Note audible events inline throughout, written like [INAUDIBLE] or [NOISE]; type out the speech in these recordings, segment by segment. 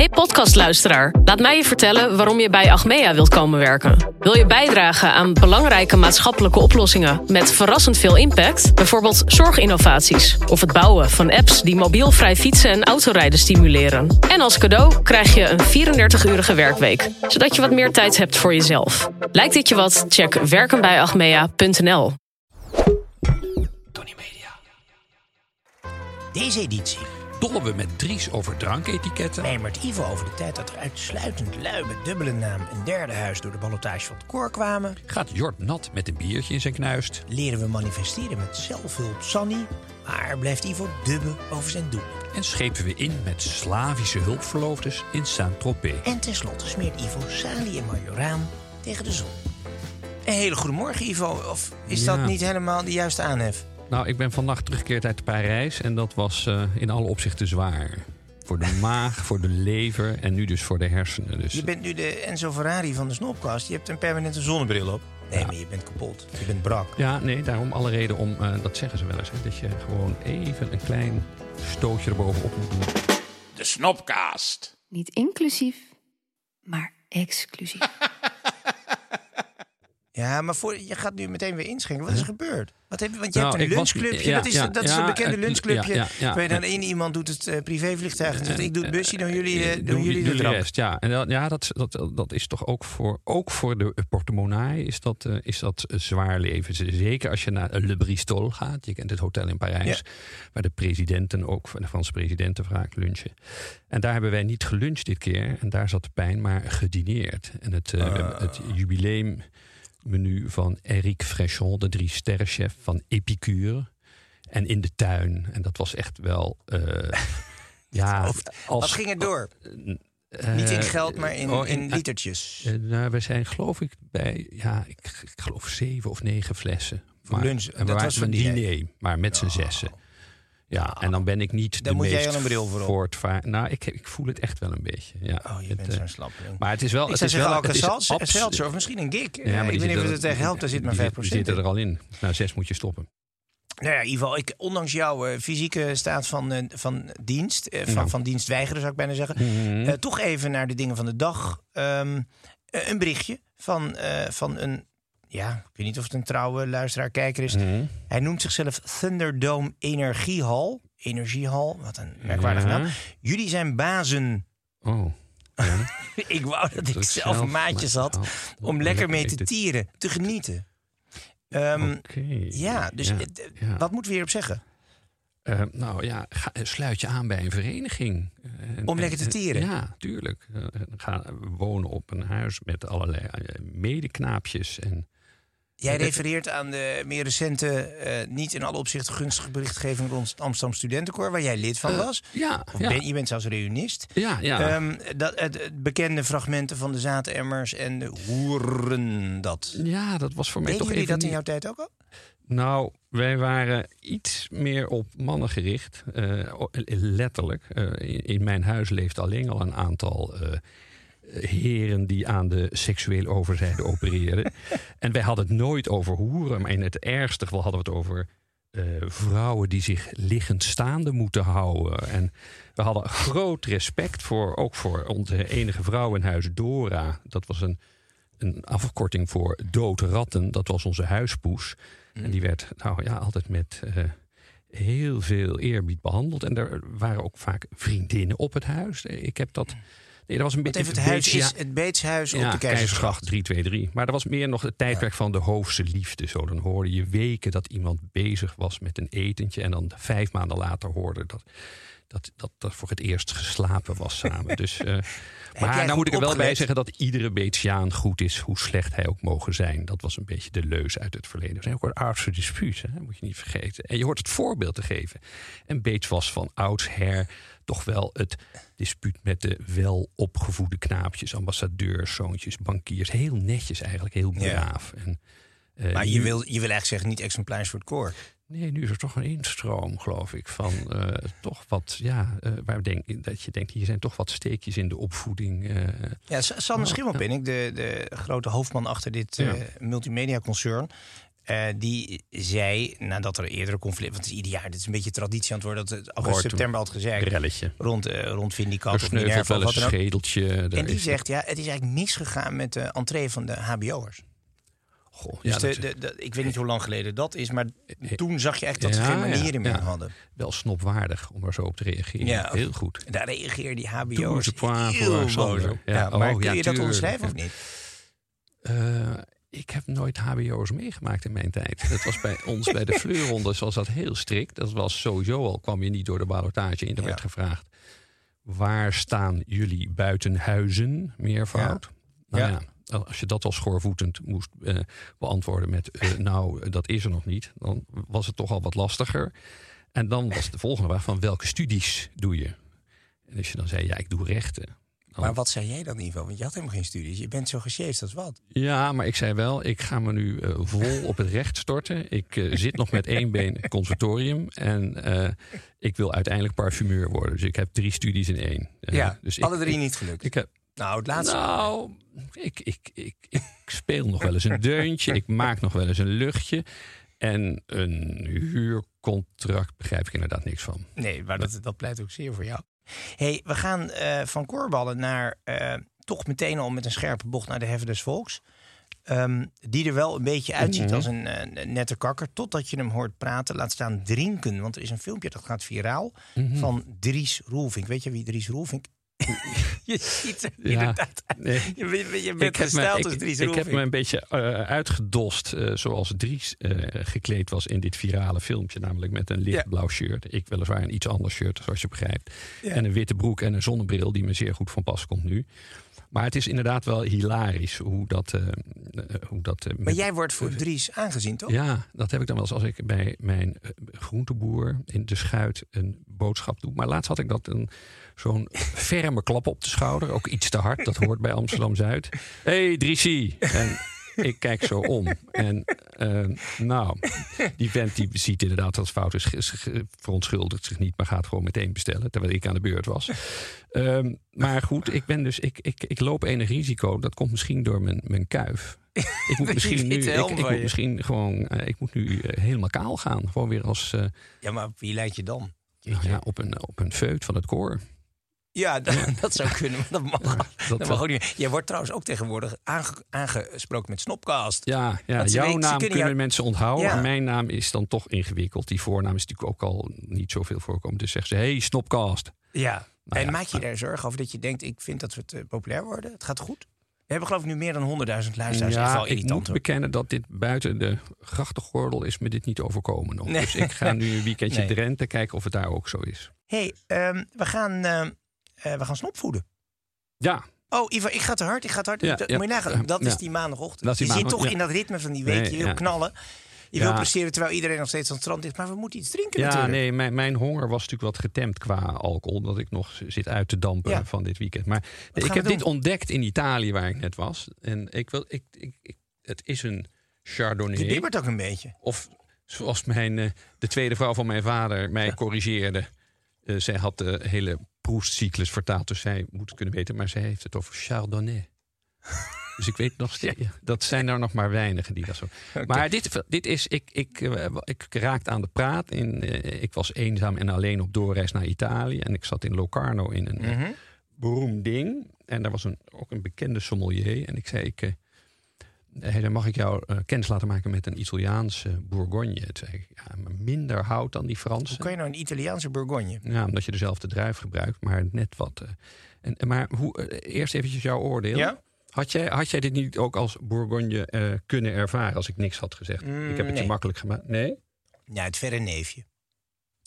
Hey podcastluisteraar, laat mij je vertellen waarom je bij Achmea wilt komen werken. Wil je bijdragen aan belangrijke maatschappelijke oplossingen met verrassend veel impact? Bijvoorbeeld zorginnovaties of het bouwen van apps die mobielvrij fietsen en autorijden stimuleren. En als cadeau krijg je een 34-urige werkweek, zodat je wat meer tijd hebt voor jezelf. Lijkt dit je wat? Check werkenbijachmea.nl. Deze editie Dollen we met Dries over dranketiketten? mijmert Ivo over de tijd dat er uitsluitend lui met dubbele naam een derde huis door de ballotage van het koor kwamen. Gaat Jort nat met een biertje in zijn knuist? Leren we manifesteren met zelfhulp Sanny. Maar blijft Ivo dubben over zijn doel. En schepen we in met Slavische hulpverloofdes in Saint-Tropez? En tenslotte smeert Ivo Sali en Majoraan tegen de zon. Een hele goede morgen Ivo. Of is Ja. dat niet helemaal de juiste aanhef? Nou, ik ben vannacht teruggekeerd uit Parijs en dat was eh, in alle opzichten zwaar. Voor de [LAUGHS] maag, voor de lever en nu dus voor de hersenen. Dus Je bent nu de Enzo Ferrari van de Snopkast. Je hebt een permanente zonnebril op. Nee, Ja. maar je bent kapot. Je bent brak. Ja, nee, daarom alle reden om, eh, dat zeggen ze wel eens, hè, dat je gewoon even een klein stootje erbovenop moet doen. De Snopcast. Niet inclusief, maar exclusief. [LAUGHS] Ja, maar voor, je gaat nu meteen weer inschenken. Wat is er gebeurd? Wat heb je, want je Nou, hebt een lunchclubje. ja, dat is, ja, dat is ja, een bekende eh, lunchclubje. Waar je dan ja. één iemand doet het eh, privévliegtuig. En zegt, ik doe het busje, doen jullie, Eh, eh, doen doen jullie de rest, ja. En dat, ja, dat, dat, dat is toch ook voor, ook voor de portemonnee is dat, eh, is dat eh, zwaar leven. Zeker als je naar Le Bristol gaat. Je kent het hotel in Parijs. Waar de presidenten ook, de Franse presidenten vaak lunchen. En daar hebben wij niet geluncht dit keer. En daar zat de pijn, maar gedineerd. En het, eh, we het jubileummenu van Eric Frechon, de drie sterrenchef van Epicure. En in de tuin. En dat was echt wel... eh, [LAUGHS] ja, als, Wat ging er door? eh, Niet in geld, maar in, oh, in litertjes. eh, nou, we zijn geloof ik bij, ja, ik, ik geloof zeven of negen flessen. Voor lunch. en Dat was een diner. diner, maar met z'n zessen. Ja, en dan ben ik niet Daar de moet jij meest wel een bril voor voortvaar- Nou, ik, ik voel het echt wel een beetje. Ja. Oh, je Het, bent eh, zo'n slappeling. Maar het is wel. Ik het is wel, het is Alka-Seltzer abs- Seltzer, of misschien een gik. Ja, maar ik weet niet of het er tegen helpt, daar zit maar die 5% zit- die zitten er al in. Nou, zes moet je stoppen. Nou ja, Ivo, ik, ondanks jouw eh, fysieke staat van, eh, van dienst, eh, van, Nou. van dienst weigeren zou ik bijna zeggen, Mhm. eh, toch even naar de dingen van de dag. Eh, een berichtje van, van een, ja, ik weet niet of het een trouwe luisteraar, kijker is. Mhm. Hij noemt zichzelf Thunderdome Energiehal. Energiehal, wat een merkwaardige Ja. naam. Jullie zijn bazen. Oh. Ja. [LAUGHS] ik wou dat ik zelf zelf maatjes had oh, om lekker mee te tieren, te genieten. Oké. Ja, dus Ja, eh, ja. wat moeten we hierop zeggen? Eh, nou ja, ga, sluit je aan bij een vereniging. Eh, Om lekker te eh, tieren? Ja, tuurlijk. Eh, ga wonen op een huis met allerlei eh, medeknaapjes. En, Jij Eh, refereert aan de meer recente, eh, niet in alle opzichten gunstige berichtgeving rond het Amsterdam Studentenkoor, waar jij lid van was. ja, Of ja, ben, je bent zelfs reunist. ja, ja. Ehm, dat, het, het bekende fragmenten van de zaademmers en de hoeren, dat. ja, dat was voor mij Deden toch jullie even dat in jouw tijd ook al? Nou, wij waren iets meer op mannen gericht. eh, letterlijk. Eh, in, in mijn huis leeft alleen al een aantal eh, heren die aan de seksuele overzijde opereerden. [LAUGHS] en wij hadden het nooit over hoeren, maar in het ergste geval hadden we het over eh, vrouwen die zich liggend staande moeten houden. En we hadden groot respect voor, ook voor onze enige vrouw in huis, Dora. Dat was een, een afkorting voor doodratten. Dat was onze huispoes. En die werd nou ja, altijd met eh, heel veel eerbied behandeld. En er waren ook vaak vriendinnen op het huis. Ik heb dat. Nee, dat was een beetje. even het huis is het Beetshuis op ja, de Keizersgracht Keizersgracht. 323. Maar dat was meer nog het tijdperk van de hoofdse liefde. Zo, dan hoorde je weken dat iemand bezig was met een etentje. En dan vijf maanden later hoorde dat dat, dat dat voor het eerst geslapen was samen. Dus, eh, [LAUGHS] maar nou moet ik er wel bij zeggen dat iedere Beetsiaan goed is, hoe slecht hij ook mogen zijn. Dat was een beetje de leus uit het verleden. Er zijn ook disputen, hè? moet je niet vergeten. En je hoort het voorbeeld te geven. En Beets was van oudsher toch wel het dispuut met de welopgevoede knaapjes, ambassadeurs, zoontjes, bankiers. Heel netjes eigenlijk, heel Ja. braaf. En, eh, Maar nu- je wil, je wil eigenlijk zeggen niet exemplaars voor het koor. Nee, nu is er toch een instroom, geloof ik, van eh, toch wat, ja, eh, waar denk, dat je denkt, hier zijn toch wat steekjes in de opvoeding. Ja, Oh, Schimmelpenninck, de, de grote hoofdman achter dit Ja. eh, multimedia-concern... eh, die zei, nadat er eerdere conflict... want het is ieder jaar, dit is een beetje traditie aan het worden... dat het augustus, september had gezegd... relletje. rond, eh rond Vindicat of Minerva wel een schedeltje. En die zegt, ja, het is eigenlijk misgegaan met de entree van de hbo'ers. Goh, Dus ja, de, dat is de, de- ik weet niet hoe lang geleden dat is... maar toen zag je echt dat Ja, ze geen ja, manieren meer ja. hadden. wel snopwaardig om er zo op te reageren. Ja. Heel goed. Daar reageerden die points heel boos op. Maar oh, kun je dat onderschrijven of niet? Eh, ik heb nooit HBO's meegemaakt in mijn tijd. Dat was bij ons bij de [LAUGHS] Fleurronde zoals dat heel strikt. Dat was sowieso al, kwam je niet door de ballotage in. Er Ja. werd gevraagd, waar staan jullie buitenhuizen? Meervoud. Nou Ja. ja, als je dat al schoorvoetend moest eh, beantwoorden met... eh, nou, dat is er nog niet. Dan was het toch al wat lastiger. En dan was de volgende vraag van welke studies doe je? En als je dan zei, ja, ik doe rechten. Dan- Maar wat zei jij dan, Ivo? Want je had helemaal geen studies. Je bent zo gesjeest als wat. Ja, maar ik zei wel, ik ga me nu eh, vol op het recht storten. Ik eh, zit nog met één been in conservatorium. En eh, ik wil uiteindelijk parfumeur worden. Dus ik heb drie studies in één. Ja, dus ik- alle drie ik, niet gelukt. Ik heb, nou, het laatste. nou, ik, ik, ik, ik speel nog wel eens een deuntje. Ik maak nog wel eens een luchtje. En een huurcontract begrijp ik inderdaad niks van. Nee, maar dat, dat pleit ook zeer voor jou. Hey, we gaan eh, van koorballen naar eh, toch meteen al met een scherpe bocht naar de Heffen des Volks. Ehm, die er wel een beetje uitziet Mhm. als een eh, nette kakker. Totdat je hem hoort praten, laat staan drinken. Want er is een filmpje dat gaat viraal Mhm. van Dries Roelvink. Weet je wie Dries Roelvink [LAUGHS] Je ziet er Ja, inderdaad nee. Je, je Ik bent gesteld als Dries ik heb me een beetje eh, uitgedost eh, zoals Dries eh, gekleed was in dit virale filmpje. Namelijk met een Ja. lichtblauw shirt. Ik weliswaar een iets ander shirt, zoals je begrijpt. Ja. En een witte broek en een zonnebril die me zeer goed van pas komt nu. Maar het is inderdaad wel hilarisch hoe dat... hoe dat Maar jij wordt voor Dries aangezien, toch? ja, dat heb ik dan wel eens als ik bij mijn groenteboer in de schuit een boodschap doe. Maar laatst had ik dat een zo'n ferme klap op de schouder. Ook iets te hard, dat hoort bij Amsterdam-Zuid. Hé, hey, Drissie! En ik kijk zo om. En eh, nou, die vent die ziet inderdaad dat het fout is. Verontschuldigt zich niet, maar gaat gewoon meteen bestellen. Terwijl ik aan de beurt was. Ehm, maar goed, ik, ben dus, ik, ik, ik loop enig risico. Dat komt misschien door mijn, mijn kuif. Ik moet [LAUGHS] misschien nu, ik, ik moet misschien gewoon, eh, ik moet nu eh, helemaal kaal gaan. Gewoon weer als, Ja, maar wie leidt je dan? nou ja, op een, op een feut van het koor. Ja, [LAUGHS] dat, dat zou kunnen, maar dat mag, dat- dat mag ook niet. Jij wordt trouwens ook tegenwoordig aange- aangesproken met Snopcast. Ja, ja jouw naam kunnen jou- mensen onthouden. Ja. maar Mijn naam is dan toch ingewikkeld. Die voornaam is natuurlijk ook al niet zoveel voorkomen. Dus zeggen ze, hey, Snopcast. Ja. Nou en ja, maak je daar zorgen over dat je denkt, ik vind dat we het eh, populair worden? Het gaat goed? We hebben geloof ik nu meer dan 100.000 luisteraars. Ja, ik moet hoor. bekennen dat dit buiten de grachtengordel is me dit niet overkomen nog. Nee. Dus ik ga nu een weekendje [LAUGHS] Nee. Drenthe kijken of het daar ook zo is. hey, ehm, we, gaan, ehm, eh, we gaan snopvoeden. Ja, Oh, Ivo, ik ga te hard, ik ga te hard. Ja, Dat- ja, moet je nagaan, dat is die maandagochtend. Dat is die je zit maandag- toch ja. in dat ritme van die week. Nee, je wil knallen. Je wil presteren terwijl iedereen nog steeds aan het strand is. Maar we moeten iets drinken ja natuurlijk. nee, mijn, mijn honger was natuurlijk wat getemd qua alcohol. Dat ik nog zit uit te dampen van dit weekend. Maar ik heb dit ontdekt in Italië waar ik net was. En ik wil, ik, ik, ik- het is een Je Chardonnay. bibbert ook een beetje. Of zoals mijn, eh, de tweede vrouw van mijn vader mij corrigeerde. Eh, zij had de hele proestcyclus vertaald, dus zij moet het kunnen weten. Maar zij heeft het over Chardonnay. [LAUGHS] dus ik weet nog steeds, dat zijn er nog maar weinigen die dat zo. Maar dit, dit is, ik, ik, eh, ik raakte aan de praat. In, eh, ik was eenzaam en alleen op doorreis naar Italië. En ik zat in Locarno in een eh, Mhm. beroemd ding. En daar was een, ook een bekende sommelier. En ik zei, ik, hey, dan mag ik jou eh, kennis laten maken met een Italiaanse Bourgogne. Toen zei ik, ja, maar minder hout dan die Franse. Hoe kan je nou een Italiaanse Bourgogne? Ja, omdat je dezelfde druif gebruikt, maar net wat. eh. en, maar hoe, eh, eerst eventjes jouw oordeel. Ja? Had jij, had jij dit niet ook als Bourgogne kunnen ervaren als ik niks had gezegd? Mm, ik heb het je makkelijk gemaakt. Nee? Ja, het verre neefje.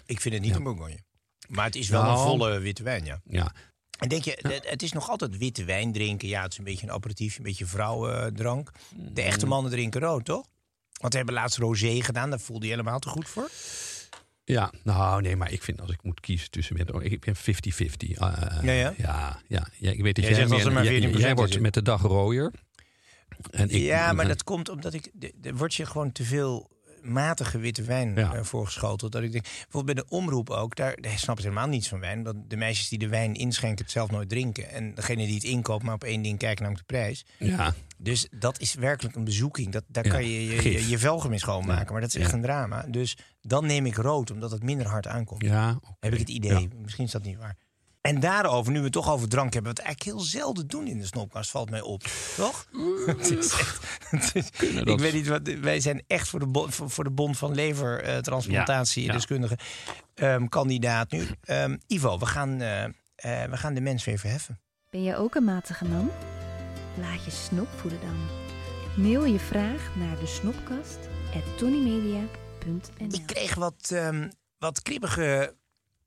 Ik vind het niet Ja. een Bourgogne. Maar het is wel Nou. een volle witte wijn, ja. Ja, En denk je, het- het is nog altijd witte wijn drinken. Ja, het is een beetje een aperitief, een beetje vrouwendrank. De Mm. echte mannen drinken rood, toch? Want we hebben laatst rosé gedaan, daar voelde je helemaal te goed voor. Ja, nou nee, maar ik vind als ik moet kiezen tussen... met- Ik ben 50-50. eh, Ja, ja? ja, ja, ja, ik weet dat Jij jij, zegt als er meer- maar jij- 14% jij in wordt met de dag rooier. En ik, ja, maar [LAUGHS] dat komt omdat ik... de- wordt je gewoon te veel matige witte wijn Ja. eh, voorgeschoteld. Dat ik denk, bijvoorbeeld bij de omroep ook, daar, daar snap ik helemaal niets van wijn. Omdat de meisjes die de wijn inschenken het zelf nooit drinken. En degene die het inkoopt maar op één ding kijken, namelijk de prijs. Ja, Dus dat is werkelijk een bezoeking. Dat, daar Ja, kan je je, je, je velgen mee schoonmaken. Ja, Maar dat is echt een drama. Dus dan neem ik rood, omdat het minder hard aankomt. ja. Heb ik het idee. Misschien is dat niet waar. En daarover, nu we het toch over drank hebben... wat we eigenlijk heel zelden doen in de snopkast, valt mij op. Toch? [LAUGHS] Het is echt- het is- ik dat- weet niet, wat, wij zijn echt voor de, bo- voor, voor de Bond van Levertransplantatie Ja, ja. deskundige ehm, kandidaat nu. Ehm, Ivo, we gaan, eh, eh, we gaan de mens weer verheffen. Ben jij ook een matige man? Laat je snop voeden dan. Mail je vraag naar de snopkast Ik kreeg wat, ehm, wat kribbige,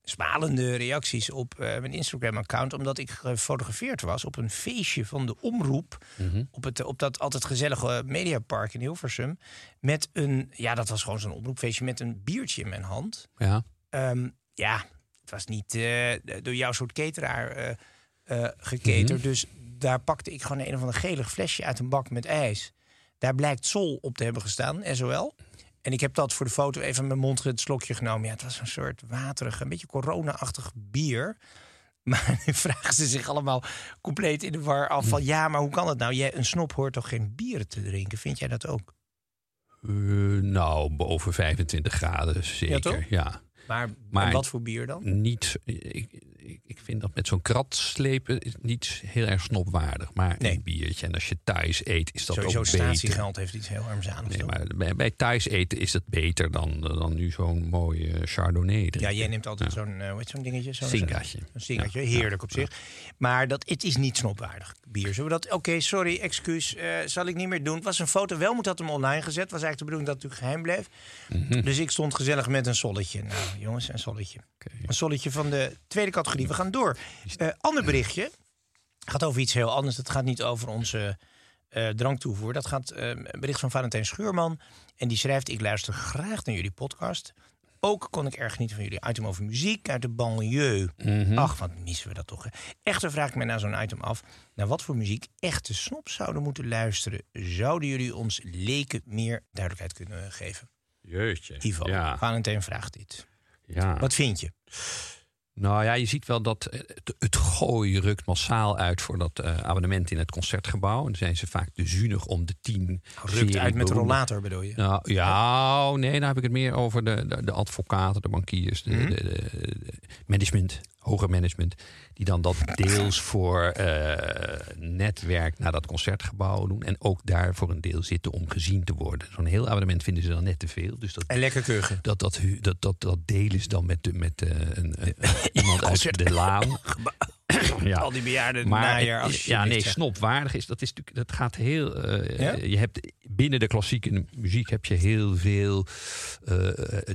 smalende reacties op eh, mijn Instagram-account... omdat ik gefotografeerd was op een feestje van de Omroep... Mhm. op, het, op dat altijd gezellige Mediapark in Hilversum... met een, ja, dat was gewoon zo'n omroepfeestje... met een biertje in mijn hand. Ja, Ehm, ja, het was niet eh, door jouw soort cateraar geketerd. Dus daar pakte ik gewoon een of ander gelig flesje uit een bak met ijs. Daar blijkt Sol op te hebben gestaan, SOL. En ik heb dat voor de foto even in mijn mond het slokje genomen. Ja, het was een soort waterig, een beetje corona-achtig bier. [LAUGHS] Maar nu vragen ze zich allemaal compleet in de war af van... ja, maar hoe kan het nou? Jij, een snop hoort toch geen bieren te drinken? Vind jij dat ook? Eh, nou, boven 25 graden zeker. Ja, Maar, wat voor bier dan? niet. Ik, ik, vind dat met zo'n krat slepen is niet heel erg snopwaardig. Maar Nee. een biertje. En als je thuis eet, is dat Sowieso ook beter. statiegeld heeft iets heel armzanigs. Nee, maar bij, bij thuis eten is het beter dan, dan nu zo'n mooie Chardonnay. Ja, jij neemt altijd zo'n eh, hoe heet zo'n dingetje. Zo'n. Een singatje, Ja, heerlijk op zich. Maar dat, het is niet snopwaardig bier. Zullen we dat? Oké, sorry, excuus. eh, zal ik niet meer doen. Het was een foto. Wel moet had hem online gezet. Was eigenlijk de bedoeling dat het geheim bleef. Mhm. Dus ik stond gezellig met een solletje. Nou, jongens, een solletje. Een solletje van de tweede categorie. We gaan door. Eh, ander berichtje. Gaat over iets heel anders. Het gaat niet over onze eh, dranktoevoer. Dat gaat eh, een bericht van Valentijn Schuurman. En die schrijft: Ik luister graag naar jullie podcast. Ook kon ik erg genieten van jullie item over muziek uit de banlieue. Mhm. Ach, wat missen we dat toch. hè. Echter vraag ik me na zo'n item af... naar wat voor muziek echte snops zouden moeten luisteren. Zouden jullie ons leken meer duidelijkheid kunnen geven? Jeetje. Ivo, Ja, Valentijn vraagt dit. Ja. Wat vind je? Nou ja, je ziet wel dat eh, het, het gooi rukt massaal uit voor dat eh, abonnement in het concertgebouw. En dan zijn ze vaak te zuinig om de tien. Rukt uit met de rollator, bedoel je? Nou, ja, oh, nee, dan heb ik het meer over de, de, de advocaten, de bankiers, de, Mhm. de, de- management, hoger management, die dan dat deels voor eh, netwerk naar dat concertgebouw doen. En ook daar voor een deel zitten om gezien te worden. Zo'n heel abonnement vinden ze dan net te veel. Dus dat, En lekker kuchen. dat, dat, dat, dat, dat delen ze dan met, de, met een, een- [LAUGHS] iemand uit de laan. [LAUGHS] Ja. Al die bejaarden Maar najaar. Als ja, nee, snopwaardig is dat is natuurlijk dat gaat heel. eh, Ja? Je hebt binnen de klassieke muziek heb je heel veel. eh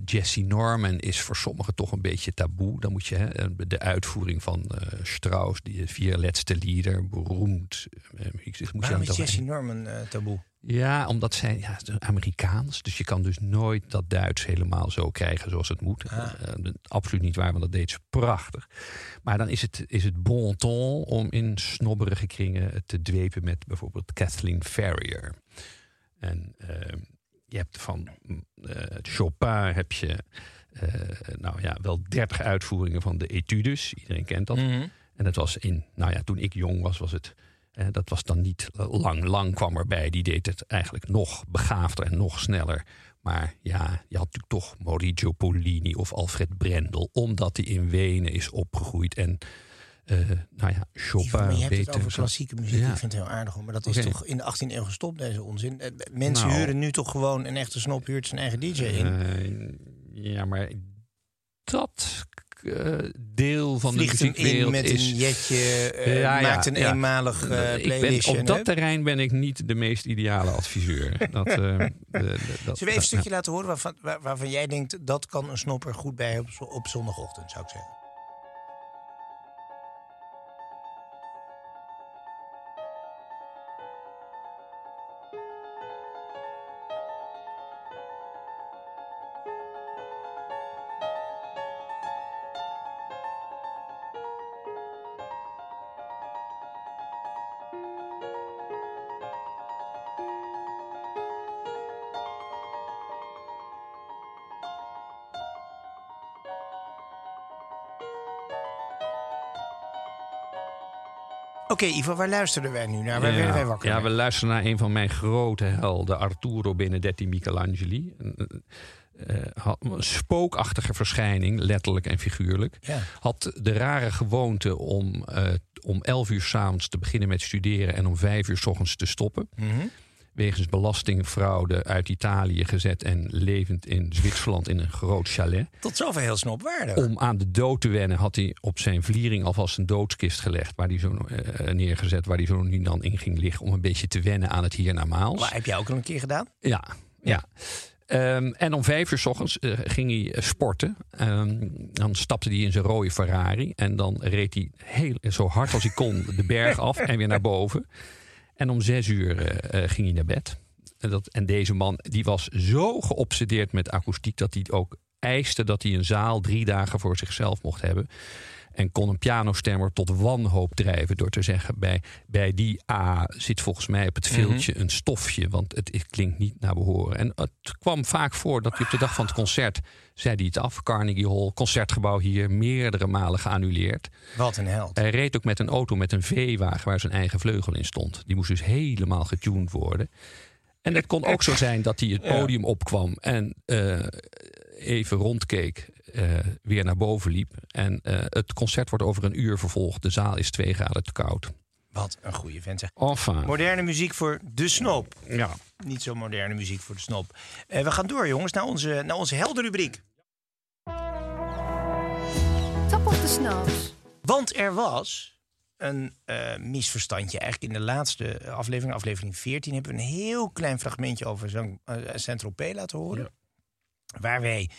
Jesse Norman is voor sommigen toch een beetje taboe. Dan moet je hè, de uitvoering van eh, Strauss, die vier laatste lieder, beroemd eh, muziek. Dus moet je dan is Jesse Norman eh, taboe? Ja, omdat zij ja, Amerikaans. Dus je kan dus nooit dat Duits helemaal zo krijgen zoals het moet. Ah. Eh, absoluut niet waar, want dat deed ze prachtig. Maar dan is het, is het bon ton om in snobberige kringen te dwepen met bijvoorbeeld Kathleen Ferrier. En eh, je hebt van eh, Chopin heb je eh, nou ja, wel dertig uitvoeringen van de etudes. Iedereen kent dat. Mhm. En dat was in, nou ja, toen ik jong was, was het. Eh, dat was dan niet lang. Lang kwam erbij. Die deed het eigenlijk nog begaafder en nog sneller. Maar ja, je had natuurlijk toch Maurizio Pollini of Alfred Brendel. Omdat hij in Wenen is opgegroeid. En eh, nou ja, Chopin je hebt het over klassieke muziek. Ja. Ik vind het heel aardig hoor. Maar dat is toch in de 18e eeuw gestopt, deze onzin. Eh, Mensen Nou. huren nu toch gewoon een echte snop, huurt zijn eigen DJ in. Eh, ja, maar dat eh, deel van Vliegt de muziekwereld met is... een jetje, eh, Ja, maakt een ja. eenmalig eh playlistje. op dat terrein ben ik niet de meest ideale adviseur. [LAUGHS] dat, eh, dat, Zullen we even een stukje laten horen waarvan, waar- waarvan jij denkt... dat kan een snopper goed bij op, op zondagochtend, zou ik zeggen. Oké, Ivo, waar luisterden wij nu naar? Waar werden wij wakker? Ja, mee? we luisteren naar een van mijn grote helden, Arturo Benedetti Michelangeli. Had een spookachtige verschijning, letterlijk en figuurlijk. Ja. Had de rare gewoonte om eh, om 11 uur s'avonds te beginnen met studeren en om 5 uur s ochtends te stoppen. Mhm. Wegens belastingfraude uit Italië gezet en levend in Zwitserland in een groot chalet. Tot zover heel snopwaardig. Om aan de dood te wennen had hij op zijn vliering alvast een doodskist gelegd. Waar hij zo, eh, neergezet, waar hij zo nu dan in ging liggen. Om een beetje te wennen aan het hiernamaals. Maar heb jij ook al een keer gedaan? Ja, ja. Ehm, en om vijf uur s ochtends eh, ging hij eh, sporten. Ehm, dan stapte hij in zijn rode Ferrari. En dan reed hij heel, zo hard als hij kon de berg af en weer naar boven. En om zes uur eh, eh, ging hij naar bed. En, dat, en deze man die was zo geobsedeerd met akoestiek... dat hij ook eiste dat hij een zaal drie dagen voor zichzelf mocht hebben. En kon een pianostemmer tot wanhoop drijven door te zeggen... bij, bij die A zit volgens mij op het filtje een stofje... want het, het klinkt niet naar behoren. En het kwam vaak voor dat hij op de dag van het concert... zei hij het af, Carnegie Hall, concertgebouw hier... meerdere malen geannuleerd. Wat een held. Hij reed ook met een auto met een V-wagen waar zijn eigen vleugel in stond. Die moest dus helemaal getuned worden. En het kon ook zo zijn dat hij het podium opkwam en eh, even rondkeek, eh, weer naar boven liep. En eh, het concert wordt over een uur vervolgd. De zaal is twee graden te koud. Wat een goede vent. zeg. Enfin, Moderne muziek voor de snoop. ja. Niet zo moderne muziek voor de snop. Eh, we gaan door, jongens, naar onze, naar onze heldenrubriek. Top of the Snaps. Want er was een eh, misverstandje. Eigenlijk in de laatste aflevering, aflevering 14, hebben we een heel klein fragmentje over Zang- eh, Saint-Tropez laten horen. Waar wij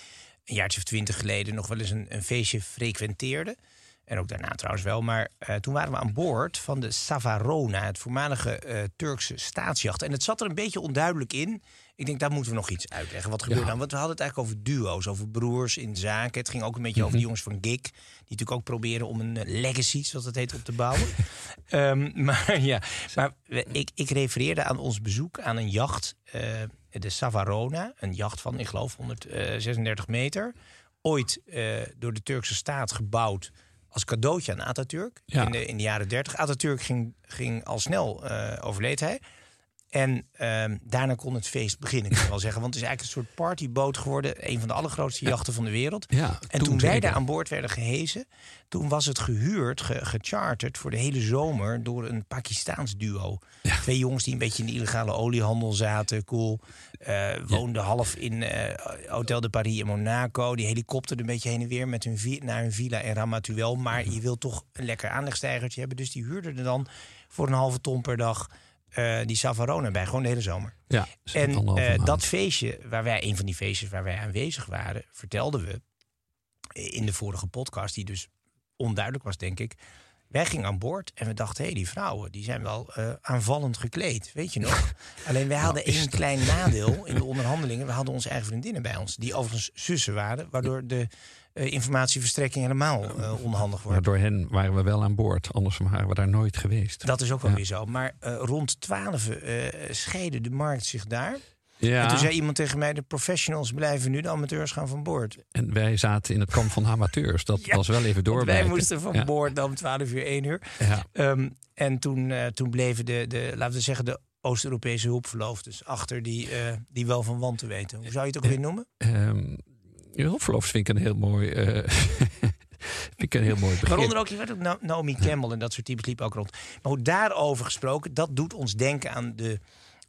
een jaartje of twintig geleden nog wel eens een, een feestje frequenteerden. En ook daarna trouwens wel. Maar eh, toen waren we aan boord van de Savarona, het voormalige eh, Turkse staatsjacht. En het zat er een beetje onduidelijk in. Ik denk, daar moeten we nog iets uitleggen. Wat gebeurt Ja. nou? Want we hadden het eigenlijk over duo's, over broers in zaken. Het ging ook een beetje over de jongens van Gig. Die natuurlijk ook proberen om een eh, legacy, zoals dat heet, op te bouwen. [LAUGHS] Ehm, maar [LAUGHS] ja, maar ik, ik refereerde aan ons bezoek aan een jacht. eh, de Savarona, een jacht van, ik geloof, 136 meter. Ooit eh, door de Turkse staat gebouwd als cadeautje aan Atatürk Ja. in, de, in de jaren 30. Atatürk ging, ging al snel, eh, overleed hij. En ehm, daarna kon het feest beginnen, kan je wel zeggen. Want het is eigenlijk een soort partyboot geworden. Een van de allergrootste jachten van de wereld. Ja, en toen toen, wij daar aan boord werden gehezen... toen was het gehuurd, ge- gecharterd voor de hele zomer... door een Pakistaans duo. Twee jongens die een beetje in de illegale oliehandel zaten. Cool. Eh, woonden half in eh, Hotel de Paris in Monaco. Die helikopter een beetje heen en weer met hun naar hun villa in Ramatuel. Maar je wilt toch een lekker aanlegstijgertje hebben. Dus die huurden er dan voor een halve ton per dag... eh, die Savarona bij, gewoon de hele zomer. ja En eh, dat feestje, waar wij, een van die feestjes waar wij aanwezig waren, vertelden we in de vorige podcast, die dus onduidelijk was, denk ik. Wij gingen aan boord en we dachten, hé, hey, die vrouwen die zijn wel eh, aanvallend gekleed. Weet je nog? Alleen wij hadden is één dat- klein nadeel in de onderhandelingen. We hadden onze eigen vriendinnen bij ons, die overigens zussen waren, waardoor de informatieverstrekking helemaal eh, onhandig wordt. Maar door hen waren we wel aan boord. Anders waren we daar nooit geweest. Dat is ook wel Ja. weer zo. Maar eh, rond 12 eh scheidde de markt zich daar. Ja, En toen zei iemand tegen mij: de professionals blijven nu, de amateurs gaan van boord. en wij zaten in het kamp van amateurs. Dat [LAUGHS] Ja, was wel even Want doorbijten. wij moesten van Ja. boord dan 12 uur, 1 uur. Ja. Ehm, en toen, eh, toen bleven de, de, laten we zeggen, de Oost-Europese hulpverloofdes achter die, eh, die wel van wanten weten. Hoe zou je het ook weer noemen? Ehm vind ik een heel mooi, eh, [LAUGHS] vind ik een heel mooi begrip. Waaronder ook, je ook, Na- Naomi Campbell en dat soort types liepen ook rond. Maar hoe daarover gesproken, dat doet ons denken aan de,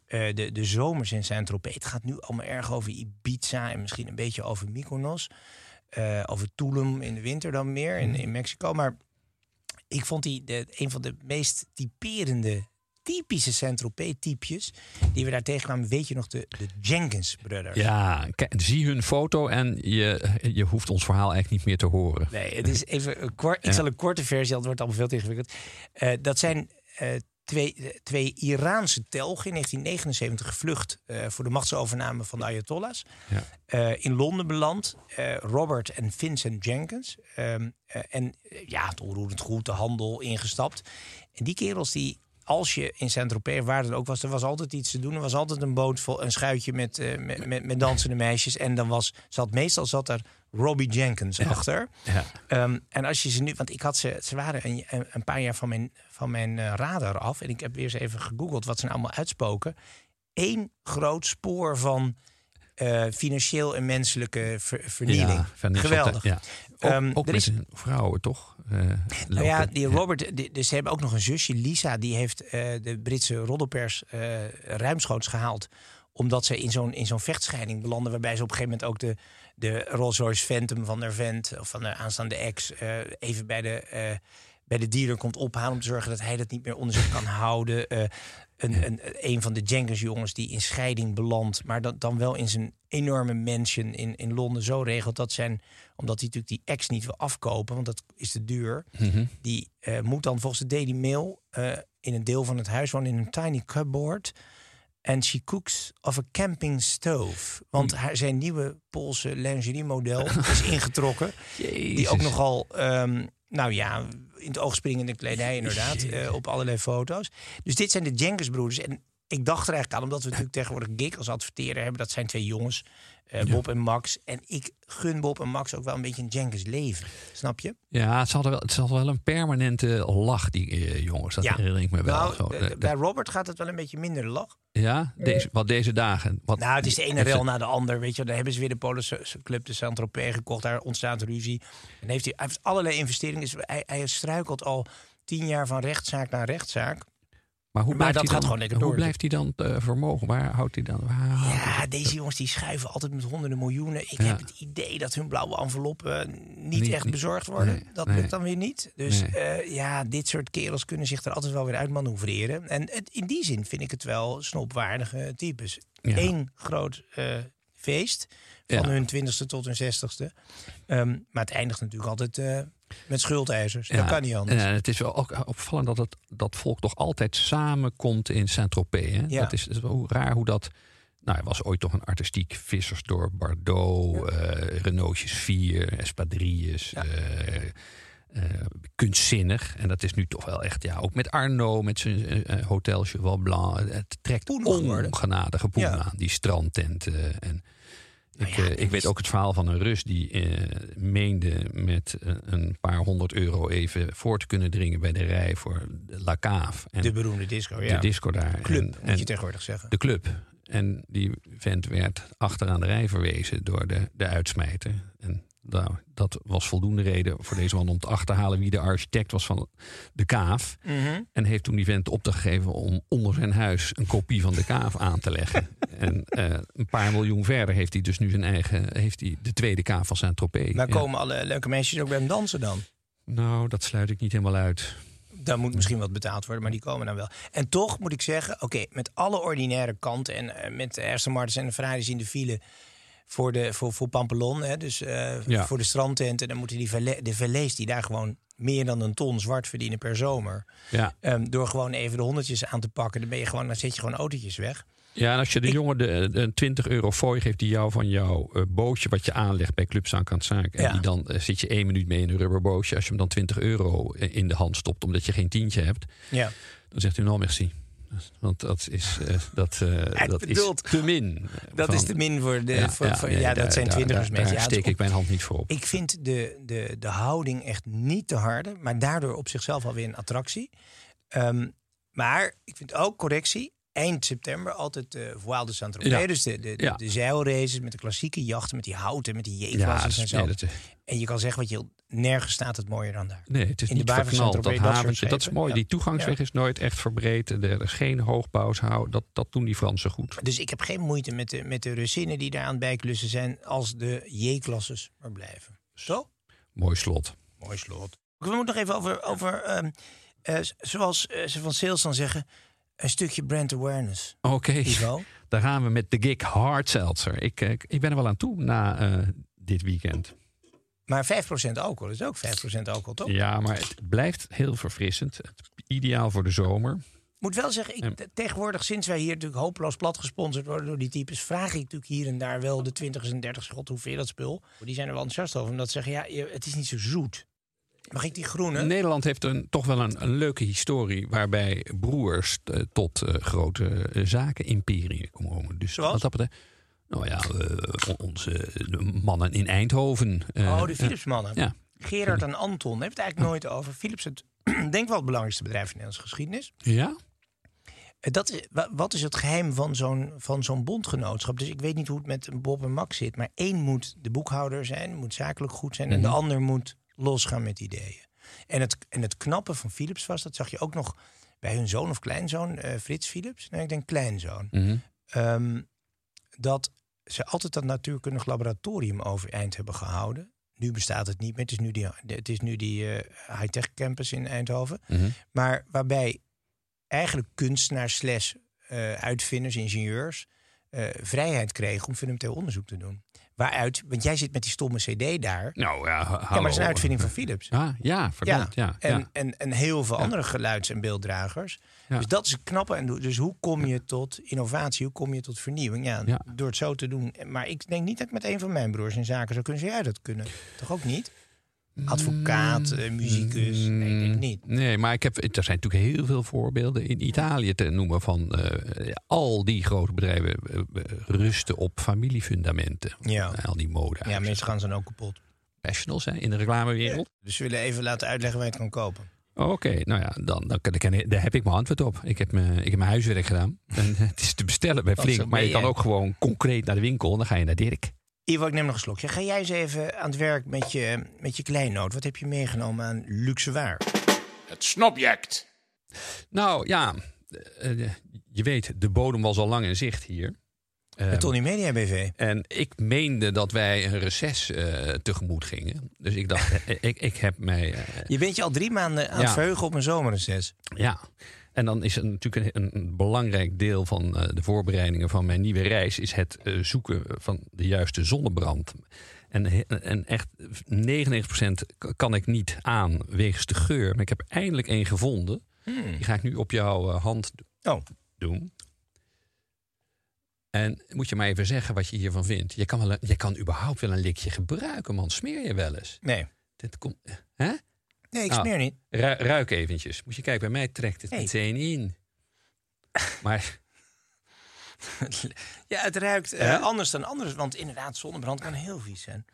eh, de, de zomers in Saint-Tropez. Het gaat nu allemaal erg over Ibiza en misschien een beetje over Mykonos. Eh, over Tulum in de winter dan meer, in, in Mexico. Maar ik vond die de, een van de meest typerende, typische Saint-Tropez-typjes... die we daar tegenkwamen, weet je nog, de, de Jenkins Brothers. Ja, kijk, zie hun foto en je, je hoeft ons verhaal eigenlijk niet meer te horen. Nee, het is even een kort. Ik Ja. zal een korte versie, het wordt allemaal veel te ingewikkeld. Eh, dat zijn eh, twee, twee Iraanse telgen in 1979 gevlucht eh, voor de machtsovername van de Ayatollahs. Ja. In Londen beland. Robert en Vincent Jenkins. Ehm, eh, en ja, het onroerend goed, de handel ingestapt. En die kerels die. Als je in Saint-Tropez, waar het ook was, er was altijd iets te doen. Er was altijd een boot vol, een schuitje met, eh, met, met, met dansende meisjes. En dan was, zat, meestal zat er Robbie Jenkins achter. Ja. Ehm, en als je ze nu, want ik had ze, ze waren een, een- paar jaar van mijn, van mijn eh, radar af. En ik heb weer eens even gegoogeld wat ze nou allemaal uitspoken. Eén groot spoor van eh, financieel en menselijke ver- vernieling. Ja, Geweldig. Ja. Ook, Ehm, ook er is- vrouwen, toch? Eh, Nou ja, die Robert, die- dus ze hebben ook nog een zusje, Lisa, die heeft eh, de Britse roddelpers eh, ruimschoots gehaald. Omdat ze in zo'n, in zo'n vechtscheiding belanden, waarbij ze op een gegeven moment ook de, de Rolls-Royce Phantom van haar vent, of van de aanstaande ex, even bij de, bij de dealer komt ophalen om te zorgen dat hij dat niet meer onder zich kan houden. Een, een, een van de Jenkins jongens die in scheiding belandt, maar dat dan wel in zijn enorme mansion in, in Londen zo regelt dat zijn, omdat hij natuurlijk die ex niet wil afkopen, want dat is te duur. Mhm. Die eh, moet dan volgens de Daily Mail eh, in een deel van het huis wonen in een tiny cupboard. En she cooks of a camping stove. Want haar, zijn nieuwe Poolse lingerie model [LAUGHS] is ingetrokken. Die ook nogal, ehm, nou ja, in het oog springende kledij inderdaad. [LAUGHS] eh, op allerlei foto's. Dus dit zijn de Jenkins broeders. En ik dacht er eigenlijk aan, omdat we natuurlijk tegenwoordig Gig als adverteerder hebben. Dat zijn twee jongens, eh, Bob en Max. En ik gun Bob en Max ook wel een beetje een Jenkins leven. Snap je? Ja, het zal wel, het zal wel een permanente lach, die eh, jongens. Dat Ja. herinner ik me wel. Nou, Zo, de- de- de- bij Robert gaat het wel een beetje minder lach. ja, deze, wat deze dagen. Wat, Nou, het is de ene rel ze- na de ander. Weet je, dan hebben ze weer de Polense Club de Saint-Tropez gekocht. Daar ontstaat ruzie. En heeft hij, hij heeft allerlei investeringen. Hij, hij struikelt al tien jaar van rechtszaak naar rechtszaak. Maar hoe Maar blijft dat hij gaat dan, gewoon lekker Hoe door. blijft hij dan eh, vermogen? Waar houdt hij dan? Waar Ja, deze jongens die schuiven altijd met honderden miljoenen. Ik Ja. heb het idee dat hun blauwe enveloppen niet, Niet- echt niet- bezorgd worden. nee, dat nee. lukt dan weer niet. Dus Nee. eh, ja, dit soort kerels kunnen zich er altijd wel weer uit manoeuvreren. En het, in die zin vind ik het wel snopwaardige types. Ja. Eén groot eh, feest van Ja. hun twintigste tot hun zestigste. Ehm, maar het eindigt natuurlijk altijd eh, met schuldeisers. Dat Ja, kan niet anders. En het is wel ook opvallend dat het, dat volk toch altijd samenkomt in Saint-Tropez. Ja. Dat is, is wel raar hoe dat... Nou, er was ooit toch een artistiek vissersdorp, Bordeaux, eh Renaultjes 4, Espadrilles, eh, eh, kunstzinnig. En dat is nu toch wel echt, ja, ook met Arno, met zijn eh, eh, Hotel Cheval Blanc. Het trekt ongenadige poen Ja. aan, die strandtenten. En Nou ik, ja, eh, ik weet ook het verhaal van een Rus die eh, meende met eh, een paar honderd euro even voor te kunnen dringen bij de rij voor de La Cave. En De beroemde disco, de ja. disco daar. Club, En- moet en je tegenwoordig zeggen. de club. En die vent werd achteraan de rij verwezen door de, de uitsmijter. En nou, dat was voldoende reden voor deze man om te achterhalen wie de architect was van de kaaf. Mhm. En heeft toen die vent opdracht gegeven om onder zijn huis een kopie van de kaaf aan te leggen. [LAUGHS] en eh, een paar miljoen verder heeft hij dus nu zijn eigen, heeft hij de tweede kaaf van Saint-Tropez. Maar Ja. komen alle leuke meisjes ook bij hem dansen dan? Nou, dat sluit ik niet helemaal uit. Daar moet misschien wat betaald worden, maar die komen dan wel. En toch moet ik zeggen, oké, met alle ordinaire kanten... en eh, met de Aston Martins en de Ferraris in de file voor, de, voor, voor Pampelon... Hè, dus eh, Ja. voor de strandtenten... dan moeten die de valets die daar gewoon meer dan een ton zwart verdienen per zomer... Ja. ehm, door gewoon even de honderdjes aan te pakken... dan, ben je gewoon, dan zet je gewoon autootjes weg. Ja, en als je de jongen de, de 20 euro fooi geeft die jou van jouw eh, bootje wat je aanlegt bij Club Saint-Cansac. En Ja. die dan eh, zit je één minuut mee in een rubberbootje. Als je hem dan 20 euro in de hand stopt omdat je geen tientje hebt, Ja. dan zegt u nou merci. Want dat is, eh, dat, eh, [LAUGHS] dat is te min. Dat Van- is te min voor de... voor, voor- ja, nee, dat daar- zijn daar- twintigers Daar, mensen. daar Ja, is steek ik mijn hand niet voor op. Ik vind de, de, de houding echt niet te harde, maar daardoor op zichzelf alweer een attractie. Ehm, maar ik vind ook correctie. Eind september altijd de Voile de Saint-Tropez. Ja. Dus de, de, de, Ja. de zeilraces met de klassieke jachten, met die houten, met die ja, jeetwassers en zo. En je kan zeggen wat je nergens staat het mooier dan daar. nee, het is In de niet van verknald. Dat haventje, dat is mooi. Ja. Die toegangsweg Ja. is nooit echt verbreed. Er is geen hoogbouwshout. Dat, dat doen die Fransen goed. Dus ik heb geen moeite met de, met de Russinnen die daar aan het bijklussen zijn, als de J-klasses maar blijven. Zo? Mooi slot. Mooi slot. We moeten nog even over, over ehm, eh, zoals eh, ze van sales dan zeggen, een stukje brand awareness. Oké. Daar gaan we met de gig Hard Seltzer. Ik, eh, ik ben er wel aan toe na eh, dit weekend. Maar 5% alcohol is ook 5% alcohol, toch? Ja, maar het blijft heel verfrissend. Ideaal voor de zomer. Moet wel zeggen, ik, te- tegenwoordig, sinds wij hier natuurlijk hopeloos plat gesponsord worden door die types, vraag ik natuurlijk hier en daar wel de 20's en 30's. God, hoe vind je dat spul? Die zijn er wel enthousiast over, omdat ze zeggen, ja, het is niet zo zoet. Mag ik die groene? Nederland heeft een, toch wel een, een leuke historie... waarbij broers eh, tot eh, grote uh, zaken-imperiën komen. Dus Zoals? wat dat betreft, Nou ja, eh, on- onze mannen in Eindhoven. eh, oh, de Philips-mannen. ja. Gerard en Anton, heeft het eigenlijk nooit over. Philips, het, [CLEARS THROAT] denk wel het belangrijkste bedrijf in de Nederlandse geschiedenis. Ja? Eh, Dat is, wa- wat is het geheim van zo'n, van zo'n bondgenootschap? Dus ik weet niet hoe het met Bob en Max zit. Maar één moet de boekhouder zijn, moet zakelijk goed zijn. En de ander moet losgaan met ideeën. En het, en het knappe van Philips was, dat zag je ook nog bij hun zoon of kleinzoon, eh, Frits Philips. Nee, ik denk kleinzoon. Mhm. Ehm, dat ze altijd dat natuurkundig laboratorium overeind hebben gehouden. Nu bestaat het niet meer. Het is nu die, het is nu die eh, high-tech campus in Eindhoven. Mhm. Maar waarbij eigenlijk kunstenaars, slash, eh, uitvinders, ingenieurs... eh, vrijheid kregen om fundamenteel onderzoek te doen. Waaruit, want jij zit met die stomme cd daar. Nou ja, maar het is een uitvinding van Philips. Ah, ja, verdomd. Ja. en, ja. En, en heel veel andere geluids- en beelddragers. Dus dat is het knappe. En dus hoe kom je tot innovatie? Hoe kom je tot vernieuwing? Ja, door het zo te doen. Maar ik denk niet dat ik met een van mijn broers in zaken zou kunnen. Zou jij dat kunnen? Toch ook niet? Advocaat, eh, muzikus? Nee, ik niet. Nee, maar ik heb, er zijn natuurlijk heel veel voorbeelden in Italië te noemen van eh, al die grote bedrijven eh, rusten op familiefundamenten. Ja. Al die mode. Ja, mensen gaan ze dan ook kapot. professionals hè, in de reclamewereld. Dus we willen even laten uitleggen waar je het kan kopen. Oké, nou ja, dan, dan, kan- kan- daar heb ik mijn antwoord op. Ik heb, mijn, ik heb mijn huiswerk gedaan. En het is te bestellen bij Flink. Maar je kan ook gewoon concreet naar de winkel. En dan ga je naar Dirk. Ivo, ik neem nog een slokje. Ga jij eens even aan het werk met je, met je kleinoot. Wat heb je meegenomen aan luxe waar? Het snobject. Nou ja, eh, eh, je weet, de bodem was al lang in zicht hier. De Ehm, Tony Media BV. En ik meende dat wij een reces eh, tegemoet gingen. Dus ik dacht, [LAUGHS] ik, ik heb mij. Je bent je al drie maanden aan Ja. het verheugen op een zomerreces. ja. En dan is het natuurlijk een, een belangrijk deel van eh, de voorbereidingen van mijn nieuwe reis. is het eh, zoeken van de juiste zonnebrand. En, en echt 99% kan ik niet aan wegens de geur. Maar ik heb eindelijk één gevonden. Die ga ik nu op jouw eh, hand Oh, doen. En moet je maar even zeggen wat je hiervan vindt. Je kan, wel een- je kan überhaupt wel een likje gebruiken, man. Smeer je wel eens? nee. Dit komt, hè? Nee, ik Ah. smeer niet. Ru- ruik eventjes. Moet je kijken, bij mij trekt het meteen in. Maar [LAUGHS] Ja, het ruikt eh, anders dan anders. Want inderdaad, zonnebrand kan heel vies zijn.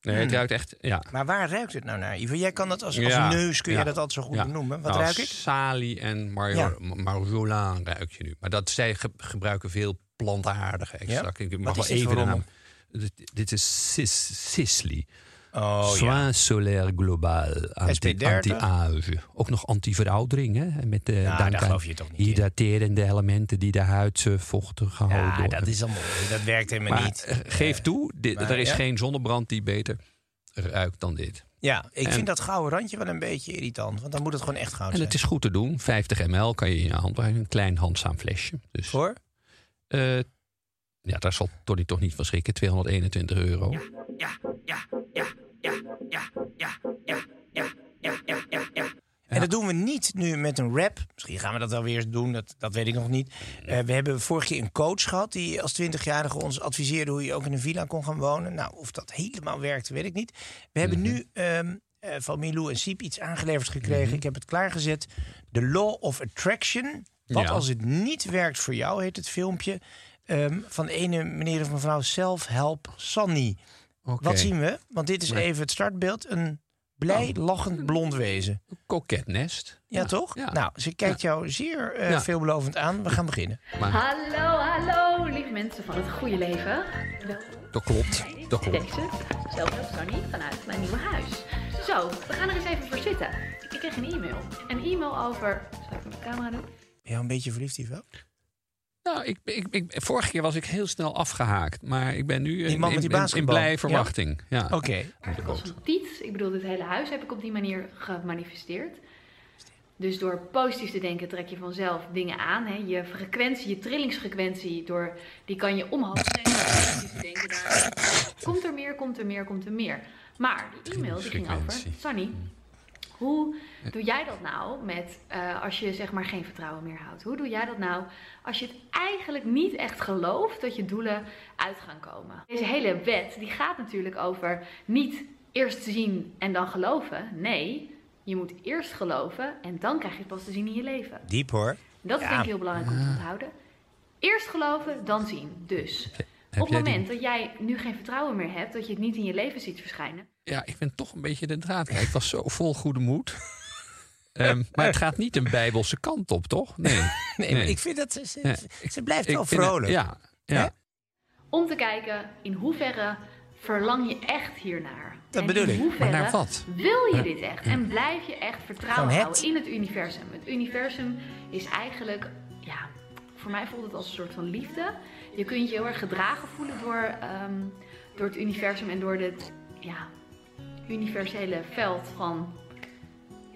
nee, Hmm. het ruikt echt, ja. Maar waar ruikt het nou naar? Ivo, jij kan dat als, als Ja, neus, kun je ja, dat altijd zo goed ja. benoemen. Wat Nou, ruik ik? Salie en Ja. marjolaan ruik je nu. Maar dat, zij ge- gebruiken veel plantaardige extracten. Ik mag Wat wel even de naam. Dit, dit is Sis, Sisley. Oh ja. Soins solaire global. Anti, SP30. anti-age. Ook nog antiveroudering. Hè? Met de Nou, dank daar aan geloof je toch niet in. Hydraterende elementen die de huid eh, vochtig houden. Ja, dat is allemaal. Dat werkt helemaal maar niet. eh, geef toe, dit, maar, er is ja. geen zonnebrand die beter ruikt dan dit. Ja, ik En- vind dat gouden randje wel een beetje irritant. Want dan moet het gewoon echt goud En zijn. het is goed te doen. 50 ml kan je in je hand brengen. Een klein handzaam flesje. Dus, Voor? eh, ja, daar zal Tony toch niet van schrikken. 221 euro. Ja, ja, ja, ja, En dat doen we niet nu met een rap. Misschien gaan we dat wel weer eens doen, dat, dat weet ik nog niet. Eh, we hebben vorige keer een coach gehad die als 20-jarige ons adviseerde hoe je ook in een villa kon gaan wonen. Nou, of dat helemaal werkt, weet ik niet. We hebben Mhm. nu eh, van Milou en Siep iets aangeleverd gekregen. Mhm. Ik heb het klaargezet. The Law of Attraction. Wat Ja. als het niet werkt voor jou, heet het filmpje. ehm, van ene meneer of mevrouw Self-Help Sunny. Oké. Wat zien we? Want dit is even het startbeeld. Een blij, lachend blond wezen. Koketnest. Ja, toch? Ja. Nou, ze kijkt jou zeer eh, Ja. veelbelovend aan. We gaan beginnen. Maar Hallo, hallo, lieve mensen van het goede leven. dat klopt. Dat klopt. Deze, zelf Sunny, vanuit mijn nieuwe huis. Zo, we gaan er eens even voor zitten. Ik kreeg een e-mail. Een e-mail over... Zal ik mijn camera doen? Ben je een beetje verliefd, Ivo? Nou, ik, ik, ik, vorige keer was ik heel snel afgehaakt. Maar ik ben nu in, in, die in- in basketbal. blije Ja. verwachting. Ja. Oké. Als een tiet. Ik bedoel, dit hele huis heb ik op die manier gemanifesteerd. Dus door positief te denken trek je vanzelf dingen aan. Hè. Je frequentie, je trillingsfrequentie, door, die kan je omhoog denken, daar komt er meer, komt er meer, komt er meer. Maar die e-mail die ging over... Sunny, hoe doe jij dat nou met eh, als je zeg maar geen vertrouwen meer houdt? Hoe doe jij dat nou als je het eigenlijk niet echt gelooft dat je doelen uit gaan komen? Deze hele wet die gaat natuurlijk over niet eerst zien en dan geloven. Nee, je moet eerst geloven en dan krijg je het pas te zien in je leven. Diep hoor. Dat is Ja. denk ik heel belangrijk om te onthouden. Eerst geloven, dan zien. Dus Op het moment dat jij nu geen vertrouwen meer hebt, dat je het niet in je leven ziet verschijnen, Ja, ik ben toch een beetje de draad. Ik was zo vol goede moed. [LAUGHS] Ehm, maar het gaat niet een bijbelse kant op, toch? Nee. [LAUGHS] Nee, ik vind dat ze, ze, blijft Ik wel het- vrolijk. ja, om te kijken in hoeverre verlang je echt hiernaar. Dat En bedoel in ik. Maar naar wat? Wil je dit echt? En blijf je echt vertrouwen het. houden in het universum? Het universum is eigenlijk, ja, voor mij voelt het als een soort van liefde. Je kunt je heel erg gedragen voelen door, ehm, door het universum en door dit, ja, universele veld van,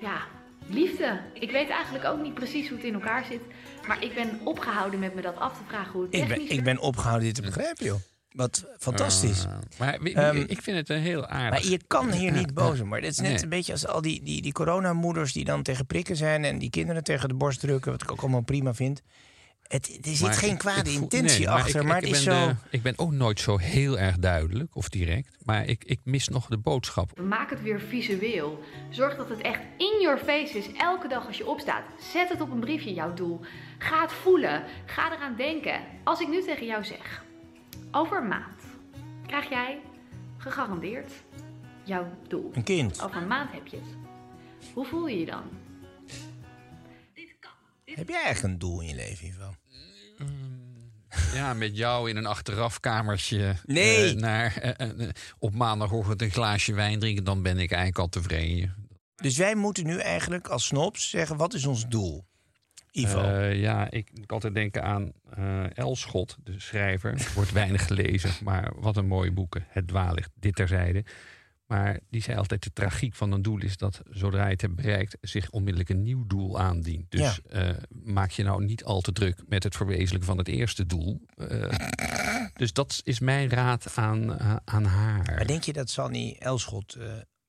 ja, liefde. Ik weet eigenlijk ook niet precies hoe het in elkaar zit. Maar ik ben opgehouden met me dat af te vragen hoe het Ik, technisch ben, ik ben opgehouden dit te begrijpen, joh. Wat fantastisch. Uh, maar Ehm, ik vind het een heel aardig. Maar je kan hier niet boos zijn. Maar dit is net Nee. een beetje als al die, die, die coronamoeders die dan tegen prikken zijn... en die kinderen tegen de borst drukken, wat ik ook allemaal prima vind. Het, er zit Maar geen kwade ik intentie nee, achter, ik- maar ik het is ben zo... de- ik ben ook nooit zo heel erg duidelijk of direct. Maar ik, ik mis nog de boodschap. Maak het weer visueel. Zorg dat het echt in your face is. Elke dag als je opstaat. Zet het op een briefje, jouw doel. Ga het voelen. Ga eraan denken. Als ik nu tegen jou zeg: over een maand krijg jij gegarandeerd jouw doel. Een kind. Over een maand heb je het. Hoe voel je je dan? Heb jij eigenlijk een doel in je leven, Ivo? Ja, met jou in een achterafkamertje. Nee. eh, naar, eh, eh, op maandagochtend een glaasje wijn drinken. Dan ben ik eigenlijk al tevreden. Dus wij moeten nu eigenlijk als snobs zeggen, wat is ons doel? Ivo. Ja, ik moet altijd denken aan Elschot, de schrijver. Wordt weinig gelezen, maar wat een mooie boeken. Het dwaallicht, dit terzijde. Maar die zei altijd, de tragiek van een doel is dat zodra je het hebt bereikt... zich onmiddellijk een nieuw doel aandient. Dus eh, maak je nou niet al te druk met het verwezenlijken van het eerste doel. Eh, dus dat is mijn raad aan, eh, aan haar. Maar denk je dat Sanny Elschot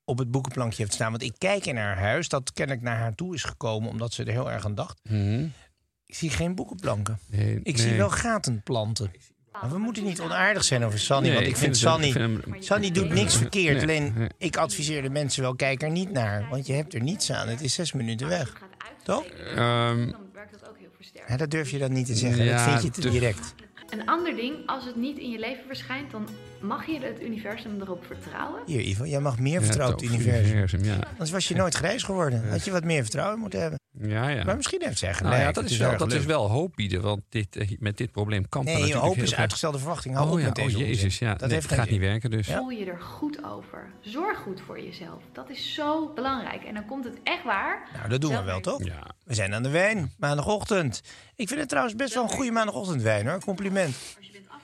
op het boekenplankje heeft staan? Want ik kijk in haar huis, dat kennelijk naar haar toe is gekomen... omdat ze er heel erg aan dacht. Mhm. Ik zie geen boekenplanken. Nee, Ik nee. zie wel gatenplanten. Maar we moeten niet onaardig zijn over Sanny. Nee, want ik, ik vind, vind Sanny... ik vind hem- Sanny doet niks verkeerd. Nee, Alleen, nee. ik adviseer de mensen wel, kijk er niet naar. Want je hebt er niets aan. Het is zes minuten weg. Toch? Ehm, Dan werkt dat ook heel versterkt. Ja, dat durf je dan niet te zeggen. Ja, dat vind je te dus- direct. Een ander ding, als het niet in je leven verschijnt, dan mag je het universum erop vertrouwen. Hier, Ivo, jij mag meer ja, vertrouwen op het universum. ja. Anders was je nooit grijs geworden. Had je wat meer vertrouwen moeten hebben. Ja, ja. Maar misschien heeft zij gelijk. Nou ja, dat, is, wel, dat is wel hoop bieden, want dit, eh, met dit probleem kan Nee, je hoop is uitgestelde verwachting. Hou Oh op ja, met oh deze jezus, onzin. ja. Dat Nee, heeft het gaat niet werken dus. Voel je er goed over. Zorg goed voor jezelf. Dat is zo belangrijk. En dan komt het echt waar. Nou, dat doen we wel, toch? Ja. We zijn aan de wijn, maandagochtend. Ik vind het trouwens best wel een goede maandagochtendwijn, hoor. Compliment.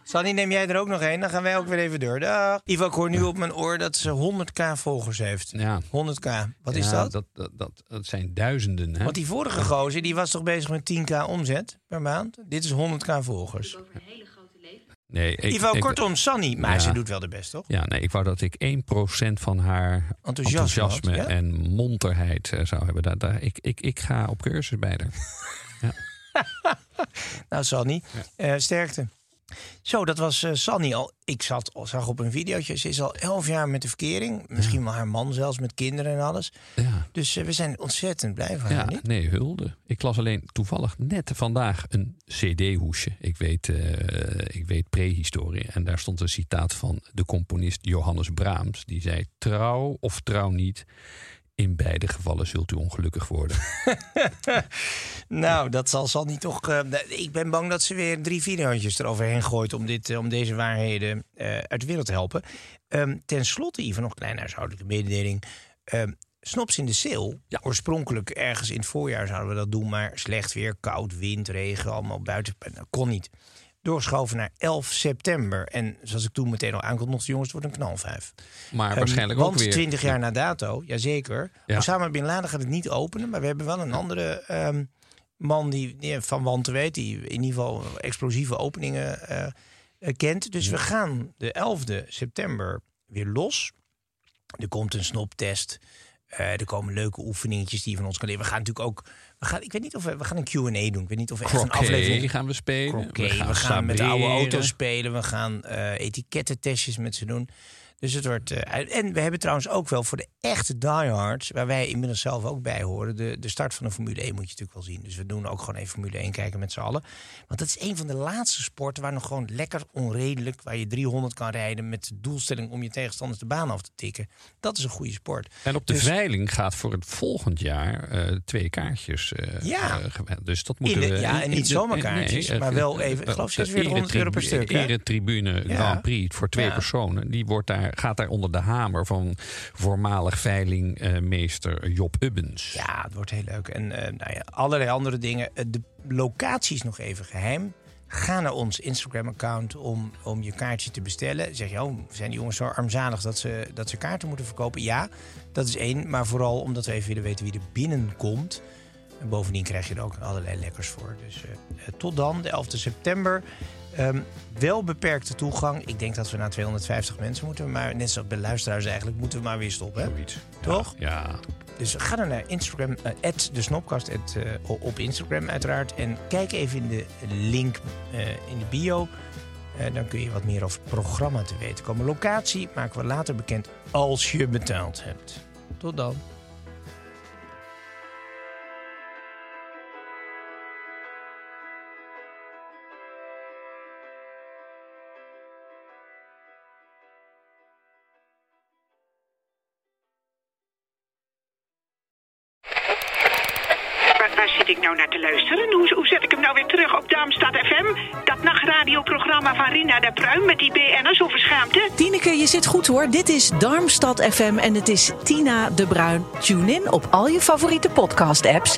Sanny, neem jij er ook nog een? Dan gaan wij ook weer even door. Dag. Ivo, ik hoor nu op mijn oor dat ze 100k volgers heeft. Ja. 100k. Wat is Ja, dat? Dat, dat, dat, dat zijn duizenden, hè? Want die vorige gozer, die was toch bezig met 10k omzet per maand? Dit is 100k volgers. Over een hele grote leven. Nee, ik, Ivo, ik- kortom, Sanny. Maar Ja. ze doet wel de best, toch? Ja, nee, ik wou dat ik 1% van haar Enthousiasme enthousiasme, had, ja? en monterheid eh, zou hebben. Daar, daar, ik, ik, ik ga op cursus bij haar. [LAUGHS] Nou, Sanny, eh, sterkte. Zo, dat was eh, Sanny al. Ik zat, zag op een videootje. Ze is al elf jaar met de verkering. Misschien wel haar man zelfs met kinderen en alles. Ja. Dus eh, we zijn ontzettend blij van haar, Ja, niet? nee, hulde. Ik las alleen toevallig net vandaag een CD-hoesje. Ik weet, eh, ik weet prehistorie. En daar stond een citaat van de componist Johannes Brahms. Die zei: Trouw of trouw niet. In beide gevallen zult u ongelukkig worden. [LAUGHS] Nou, dat zal Sanny toch... eh, ik ben bang dat ze weer drie video's eroverheen gooit... om, dit, eh, om deze waarheden eh, uit de wereld te helpen. Ehm, ten slotte, even nog een kleine huishoudelijke mededeling. Ehm, Snops in de sale. Ja. Oorspronkelijk ergens in het voorjaar zouden we dat doen... maar slecht weer, koud, wind, regen, allemaal buiten. Dat kon niet. Doorgeschoven naar 11 september. En zoals ik toen meteen al aankondigde... jongens, het wordt een knalvijf. Maar Ehm, waarschijnlijk want ook weer. 20 jaar na dato, jazeker. Ja. Osama Bin Laden gaat het niet openen, maar we hebben wel een andere ehm, man die, die van Wanten weet, die in ieder geval explosieve openingen eh, kent. Dus we gaan de 11e september weer los. Er komt een snoptest. Eh, er komen leuke oefeningetjes die je van ons kan leren. We gaan natuurlijk ook. We gaan, ik weet niet of we, we gaan een QA doen. Ik weet niet of we echt een aflevering gaan we spelen. Croquet, we gaan, met de oude auto's spelen. We gaan eh etikettentestjes met ze doen. Dus het wordt. eh, en we hebben trouwens ook wel voor de echte diehards, waar wij inmiddels zelf ook bij horen, de, de start van de Formule 1 moet je natuurlijk wel zien. Dus we doen ook gewoon even Formule 1 kijken met z'n allen. Want dat is een van de laatste sporten waar nog gewoon lekker onredelijk, waar je 300 kan rijden met de doelstelling om je tegenstanders de baan af te tikken. Dat is een goede sport. En op de Dus- veiling gaat voor het volgend jaar eh, twee kaartjes. eh, Ja. dus dat moeten de- we. ja, en niet zomaar kaartjes, maar wel even, ik geloof de 4600 euro per stuk? Eretribune. Grand Prix voor twee personen. Die wordt daar, gaat daar onder de hamer van voormalig veilingmeester Job Ubbens. Ja, het wordt heel leuk. En eh, nou ja, allerlei andere dingen. Eh, De locatie is nog even geheim. Ga naar ons Instagram-account om, om je kaartje te bestellen. Zeg je, oh, zijn die jongens zo armzalig dat ze, dat ze kaarten moeten verkopen? Ja, dat is één. Maar vooral omdat we even willen weten wie er binnenkomt. En bovendien krijg je er ook allerlei lekkers voor. Dus eh, tot dan, de 11 september. Ehm, wel beperkte toegang. Ik denk dat we naar 250 mensen moeten. Maar net zoals bij luisteraars eigenlijk, moeten we maar weer stoppen. Hè? Zoiets. Toch? Ja. Dus ga dan naar Instagram, eh, de Snopkast eh, op Instagram uiteraard. En kijk even in de link eh, in de bio. Eh, dan kun je wat meer over het programma te weten komen. Locatie maken we later bekend als je betaald hebt. Tot dan. Waar, zit ik nou naar te luisteren? Hoe, hoe zet ik hem nou weer terug op Darmstad FM? Dat nachtradioprogramma van Rina de Pruim met die BN'ers over schaamte? Tineke, je zit goed hoor. Dit is Darmstad FM en het is Tina de Bruin. Tune in op al je favoriete podcast-apps.